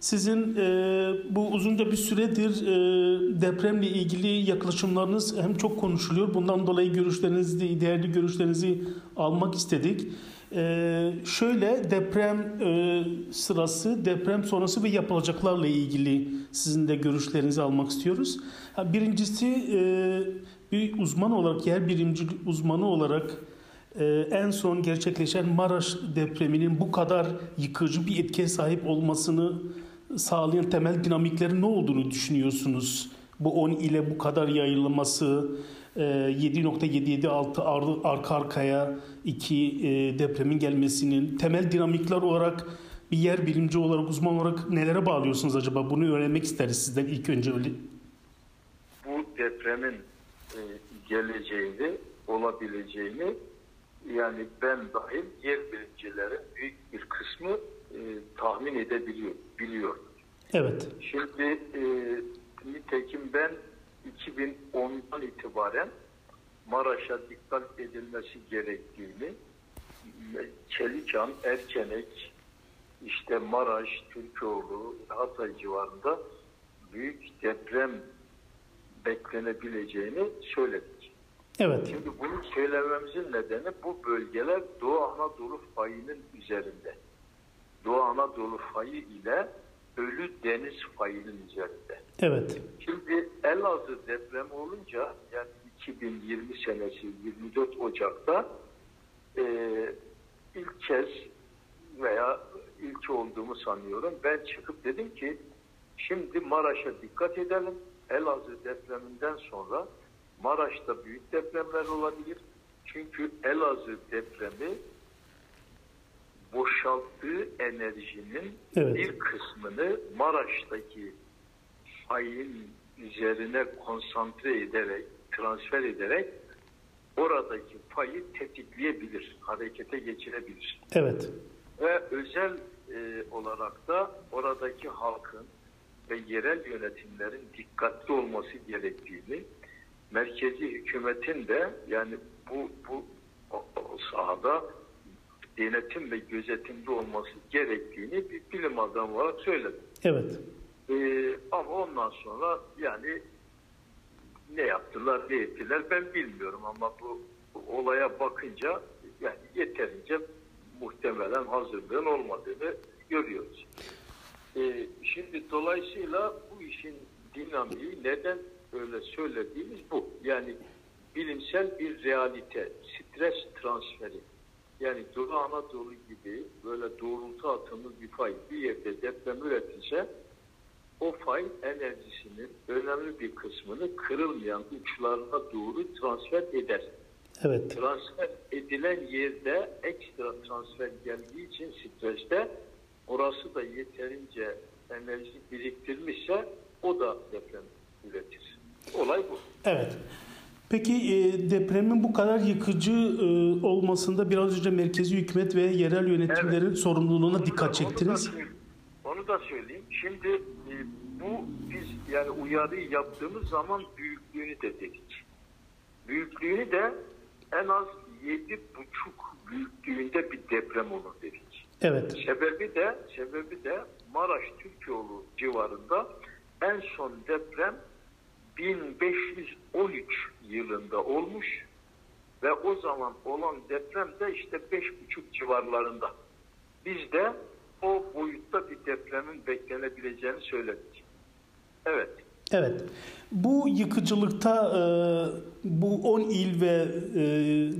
Sizin e, bu uzunca bir süredir e, depremle ilgili yaklaşımlarınız hem çok konuşuluyor. Bundan dolayı görüşlerinizi, değerli görüşlerinizi almak istedik. E, şöyle deprem e, sırası, deprem sonrası ve yapılacaklarla ilgili sizin de görüşlerinizi almak istiyoruz. Ha, birincisi e, bir uzman olarak, yer birimci uzmanı olarak ee, en son gerçekleşen Maraş depreminin bu kadar yıkıcı bir etkiye sahip olmasını sağlayan temel dinamiklerin ne olduğunu düşünüyorsunuz? Bu 10 ile bu kadar yayılması, 7.776 e, arka arkaya iki e, depremin gelmesinin temel dinamikler olarak bir yer bilimci olarak, uzman olarak nelere bağlıyorsunuz acaba? Bunu öğrenmek isteriz sizden ilk önce öyle. Bu depremin e, geleceğini, olabileceğini yani ben dahil yer bilimcilerin büyük bir kısmı e, tahmin edebiliyor, biliyor. Evet. Şimdi e, nitekim ben 2010'dan itibaren Maraş'a dikkat edilmesi gerektiğini Çeliçan, Erkenek, işte Maraş, Türkoğlu, Hatay civarında büyük deprem beklenebileceğini söyledik. Evet. Şimdi bunu söylememizin nedeni bu bölgeler Doğu Anadolu fayının üzerinde. Doğu Anadolu fayı ile Ölü Deniz fayının üzerinde. Evet. Şimdi Elazığ depremi olunca yani 2020 senesi 24 Ocak'ta e, ilk kez veya ilk olduğumu sanıyorum ben çıkıp dedim ki şimdi Maraş'a dikkat edelim. Elazığ depreminden sonra Maraş'ta büyük depremler olabilir. Çünkü Elazığ depremi boşalttığı enerjinin evet. bir kısmını Maraş'taki fayın üzerine konsantre ederek, transfer ederek oradaki fayı tetikleyebilir, harekete geçirebilir. Evet. Ve özel e, olarak da oradaki halkın ve yerel yönetimlerin dikkatli olması gerektiğini, merkezi hükümetin de yani bu bu o, o sahada denetim ve gözetimde olması gerektiğini bir bilim adamı olarak söyledim. Evet. Ee, ama ondan sonra yani ne yaptılar, ne ettiler ben bilmiyorum ama bu, bu olaya bakınca yani yeterince muhtemelen hazırlığın olmadığını görüyoruz. Ee, şimdi dolayısıyla bu işin dinamiği neden öyle söylediğimiz bu. Yani bilimsel bir realite, stres transferi. Yani Doğu Anadolu gibi böyle doğrultu atımlı bir fay bir yerde deprem üretilse o fay enerjisinin önemli bir kısmını kırılmayan uçlarına doğru transfer eder. Evet. Transfer edilen yerde ekstra transfer geldiği için streste orası da yeterince enerji biriktirmişse o da deprem üretir. Olay bu. Evet. Peki e, depremin bu kadar yıkıcı e, olmasında biraz önce merkezi hükümet ve yerel yönetimlerin evet. sorumluluğuna dikkat çektiniz. Onu da, onu da söyleyeyim. Şimdi e, bu biz yani uyarıyı yaptığımız zaman büyüklüğünü de dedik. Büyüklüğünü de en az yedi buçuk büyüklüğünde bir deprem olur dedik. Evet. Sebebi de sebebi de Maraş Türkoğlu civarında en son deprem 1513 yılında olmuş ve o zaman olan deprem de işte 5,5 civarlarında. Biz de o boyutta bir depremin beklenebileceğini söyledik. Evet. Evet. Bu yıkıcılıkta e, bu 10 il ve e,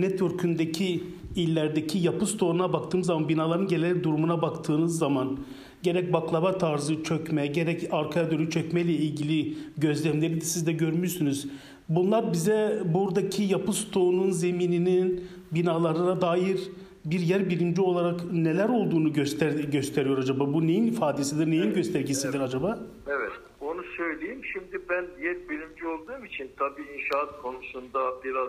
network'ündeki illerdeki yapı stoğuna baktığımız zaman binaların genel durumuna baktığınız zaman gerek baklava tarzı çökme, gerek arkaya dönük çökme ile ilgili gözlemleri de siz de görmüşsünüz. Bunlar bize buradaki yapı stoğunun zemininin binalarına dair bir yer bilimci olarak neler olduğunu göster gösteriyor acaba? Bu neyin ifadesidir, neyin evet, göstergesidir evet. acaba? Evet, onu söyleyeyim. Şimdi ben yer bilimci olduğum için tabii inşaat konusunda biraz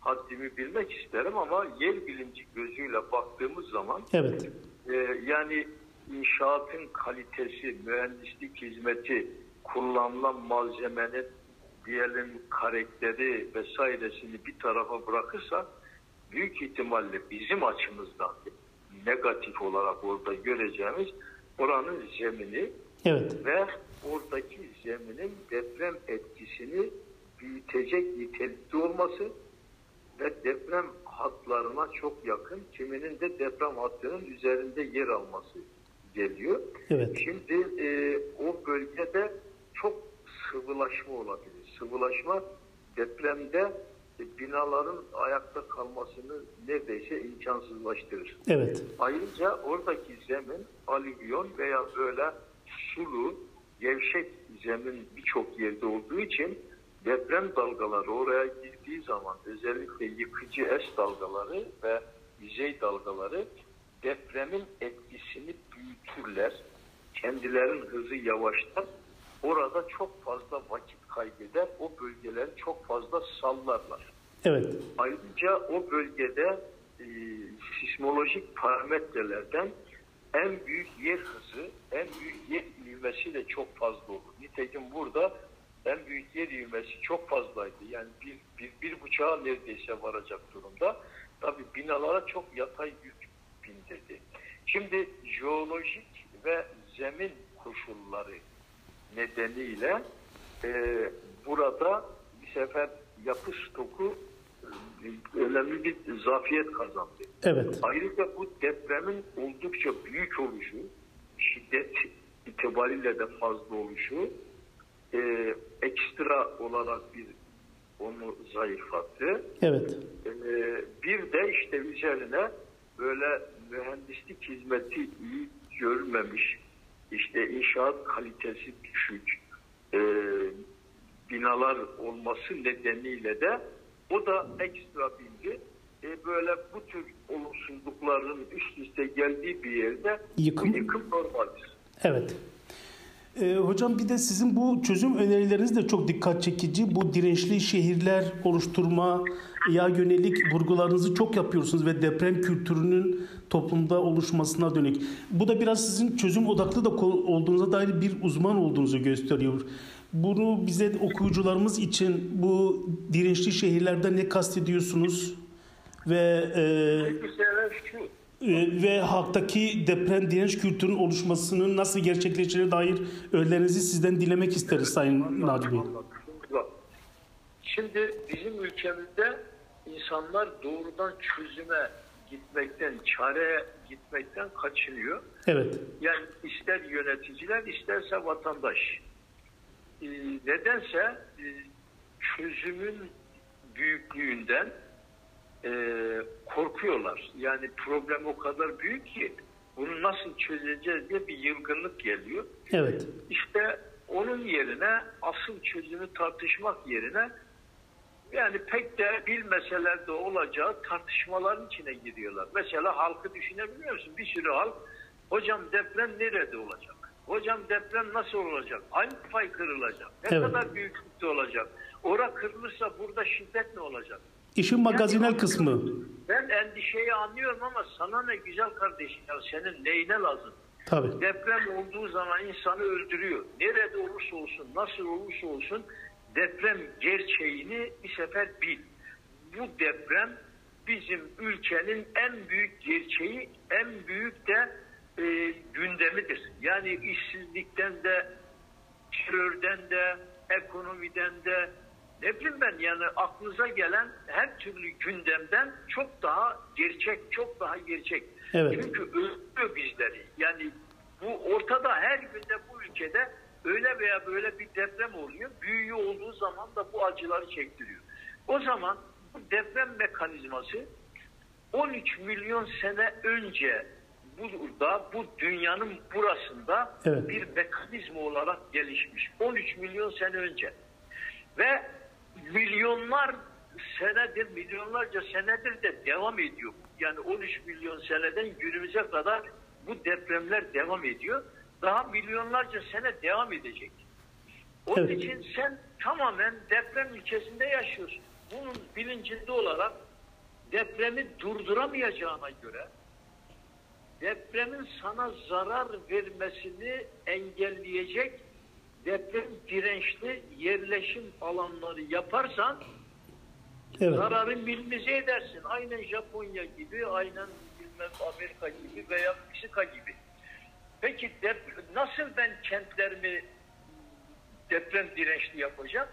haddimi bilmek isterim ama yer bilimci gözüyle baktığımız zaman evet. e, yani inşaatın kalitesi, mühendislik hizmeti, kullanılan malzemenin diyelim karakteri vesairesini bir tarafa bırakırsak büyük ihtimalle bizim açımızdan negatif olarak orada göreceğimiz oranın zemini Evet. Ve oradaki zeminin deprem etkisini büyütecek nitelikte olması ve deprem hatlarına çok yakın, kiminin de deprem hattının üzerinde yer alması geliyor. Evet. Şimdi e, o bölgede çok sıvılaşma olabilir. Sıvılaşma depremde e, binaların ayakta kalmasını neredeyse imkansızlaştırır. Evet. Ayrıca oradaki zemin alüvyon veya böyle sulu, gevşek zemin birçok yerde olduğu için deprem dalgaları oraya girdiği zaman özellikle yıkıcı es dalgaları ve yüzey dalgaları depremin etkisini büyütürler. Kendilerinin hızı yavaşlar. Orada çok fazla vakit kaybeder. O bölgeleri çok fazla sallarlar. Evet. Ayrıca o bölgede e, sismolojik parametrelerden en büyük yer hızı, en büyük yer ivmesi de çok fazla olur. Nitekim burada en büyük yer ivmesi çok fazlaydı. Yani bir, bir, bir buçuğa neredeyse varacak durumda. Tabi binalara çok yatay yük bindirdi. Şimdi jeolojik ve zemin koşulları nedeniyle e, burada bir sefer yapı stoku e, önemli bir zafiyet kazandı. Evet. Ayrıca bu depremin oldukça büyük oluşu, şiddet itibariyle de fazla oluşu e, ekstra olarak bir onu zayıflattı. Evet. E, bir de işte üzerine böyle mühendislik hizmeti iyi görmemiş, işte inşaat kalitesi düşük e, binalar olması nedeniyle de o da ekstra bilgi. E, böyle bu tür olumsuzlukların üst üste geldiği bir yerde Yıkım. yıkım normaldir. Evet. Ee, hocam bir de sizin bu çözüm önerileriniz de çok dikkat çekici. Bu dirençli şehirler oluşturma ya yönelik vurgularınızı çok yapıyorsunuz ve deprem kültürünün toplumda oluşmasına dönük. Bu da biraz sizin çözüm odaklı da olduğunuza dair bir uzman olduğunuzu gösteriyor. Bunu bize okuyucularımız için bu dirençli şehirlerde ne kastediyorsunuz? Ve e, şu, ve halktaki deprem direnç kültürünün oluşmasının nasıl gerçekleşeceğine dair önerilerinizi sizden dilemek isteriz Sayın Naci Bey. Şimdi bizim ülkemizde insanlar doğrudan çözüme gitmekten, çare gitmekten kaçınıyor. Evet, Yani ister yöneticiler isterse vatandaş. Ee, nedense e, çözümün büyüklüğünden e, korkuyorlar. Yani problem o kadar büyük ki bunu nasıl çözeceğiz diye bir yılgınlık geliyor. evet, İşte onun yerine asıl çözümü tartışmak yerine yani pek de bilmeseler de olacağı tartışmaların içine giriyorlar. Mesela halkı düşünebiliyor musun? Bir sürü halk hocam deprem nerede olacak? Hocam deprem nasıl olacak? Hangi pay kırılacak? Ne Evet. kadar büyüklükte olacak? Ora kırılırsa burada şiddet ne olacak? İşin magazinel Yani- kısmı. Ben endişeyi anlıyorum ama sana ne güzel kardeşim ya senin neyine lazım? Tabii. Deprem olduğu zaman insanı öldürüyor. Nerede olursa olsun, nasıl olursa olsun deprem gerçeğini bir sefer bil. Bu deprem bizim ülkenin en büyük gerçeği, en büyük de e, gündemidir. Yani işsizlikten de, terörden de, ekonomiden de, ne bileyim ben yani aklınıza gelen her türlü gündemden çok daha gerçek, çok daha gerçek. Evet. Çünkü öldürüyor bizleri. Yani bu ortada her günde bu ülkede öyle veya böyle bir deprem oluyor. Büyüğü olduğu zaman da bu acıları çektiriyor. O zaman bu deprem mekanizması 13 milyon sene önce burada bu dünyanın burasında Evet. bir mekanizma olarak gelişmiş. 13 milyon sene önce. Ve milyonlar senedir, milyonlarca senedir de devam ediyor. Yani 13 milyon seneden günümüze kadar bu depremler devam ediyor. Daha milyonlarca sene devam edecek. Onun Evet. için sen tamamen deprem ülkesinde yaşıyorsun. Bunun bilincinde olarak depremi durduramayacağına göre depremin sana zarar vermesini engelleyecek deprem dirençli yerleşim alanları yaparsan Evet. zararı minimize edersin. Aynen Japonya gibi, aynen bilmem Amerika gibi veya Meksika gibi. Peki dep- nasıl ben kentlerimi deprem dirençli yapacağım?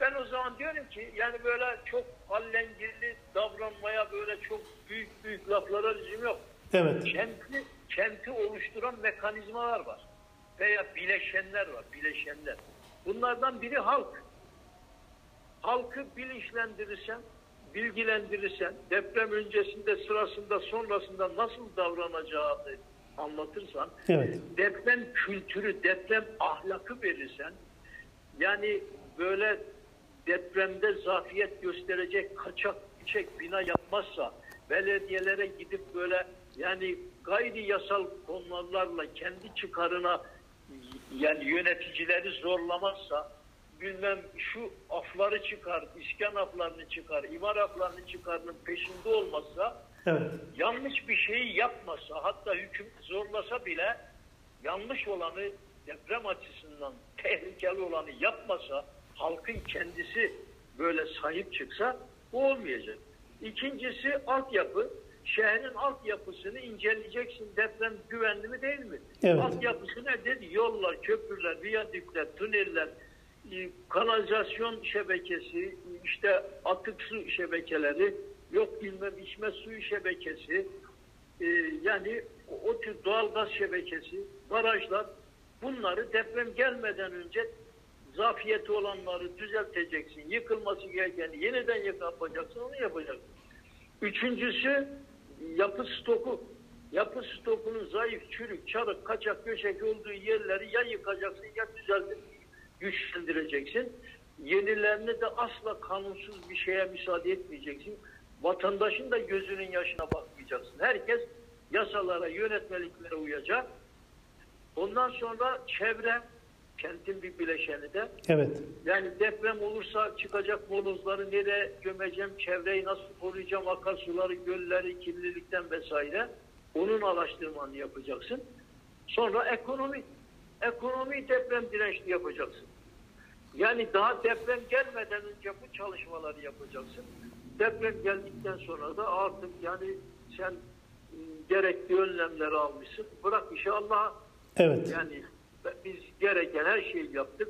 Ben o zaman diyorum ki yani böyle çok allengirli davranmaya böyle çok büyük büyük laflara lüzum yok. Evet. Kenti, kenti oluşturan mekanizmalar var. Veya bileşenler var, bileşenler. Bunlardan biri halk. Halkı bilinçlendirirsen, bilgilendirirsen, deprem öncesinde, sırasında, sonrasında nasıl davranacağını anlatırsan, Evet. deprem kültürü, deprem ahlakı verirsen, yani böyle depremde zafiyet gösterecek kaçak çek bina yapmazsa, belediyelere gidip böyle yani gayri yasal konularla kendi çıkarına yani yöneticileri zorlamazsa, bilmem şu afları çıkar, iskan aflarını çıkar, imar aflarını çıkarının peşinde olmazsa, Evet. yanlış bir şeyi yapmasa hatta hüküm zorlasa bile yanlış olanı deprem açısından tehlikeli olanı yapmasa halkın kendisi böyle sahip çıksa bu olmayacak. İkincisi altyapı. Şehrin altyapısını inceleyeceksin. Deprem güvenli mi değil mi? Evet. Altyapısı nedir? Yollar, köprüler, viyadükler, tüneller, e, kanalizasyon şebekesi, işte atık su şebekeleri, yok bilmem içme suyu şebekesi, e, yani o, o tür doğalgaz şebekesi, barajlar bunları deprem gelmeden önce zafiyeti olanları düzelteceksin. Yıkılması gerekeni yeniden yapacaksın, onu yapacaksın. Üçüncüsü yapı stoku. Yapı stokunun zayıf, çürük, çarık, kaçak, göçek olduğu yerleri ya yıkacaksın ya düzeltip güçlendireceksin. Yenilerine de asla kanunsuz bir şeye müsaade etmeyeceksin. Vatandaşın da gözünün yaşına bakmayacaksın. Herkes yasalara, yönetmeliklere uyacak. Ondan sonra çevre, kentin bir bileşeni de. Evet. Yani deprem olursa çıkacak molozları nereye gömeceğim, çevreyi nasıl koruyacağım, akarsuları, gölleri, kirlilikten vesaire. Onun araştırmanı yapacaksın. Sonra ekonomi. Ekonomi deprem dirençli yapacaksın. Yani daha deprem gelmeden önce bu çalışmaları yapacaksın. Deprem geldikten sonra da artık yani sen ıı, gerekli önlemleri almışsın. Bırak işi Allah'a. Evet. Yani biz gereken her şeyi yaptık.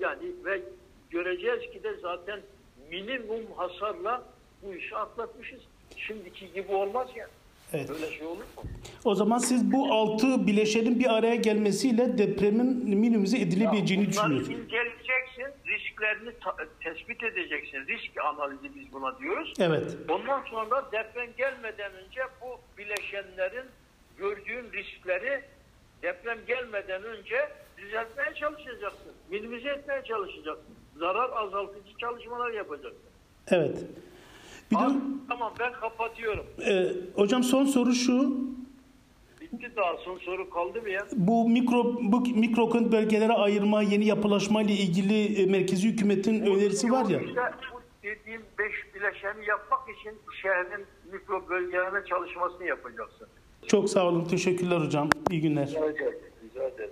Yani ve göreceğiz ki de zaten minimum hasarla bu işi atlatmışız. Şimdiki gibi olmaz ya. Evet. Böyle şey olur mu? O zaman siz bu altı bileşenin bir araya gelmesiyle depremin minimize edilebileceğini Bunları düşünüyorsunuz. inceleyeceksin, risklerini tespit edeceksin. Risk analizi biz buna diyoruz. Evet. Ondan sonra deprem gelmeden önce bu bileşenlerin gördüğün riskleri deprem gelmeden önce düzeltmeye çalışacaksın. Minimize etmeye çalışacaksın. Zarar azaltıcı çalışmalar yapacaksın. Evet. Bir de Abi, tamam ben kapatıyorum. e, hocam son soru şu. Bitti daha son soru kaldı mı ya? Bu mikro bu mikrokent bölgelere ayırma, yeni yapılaşma ile ilgili e, merkezi hükümetin önerisi var ya. İşte bu dediğim beş bileşeni yapmak için şehrin mikro bölgelerine çalışmasını yapacaksın. Çok sağ olun. Teşekkürler hocam. İyi günler. Rica ederim. Rica ederim.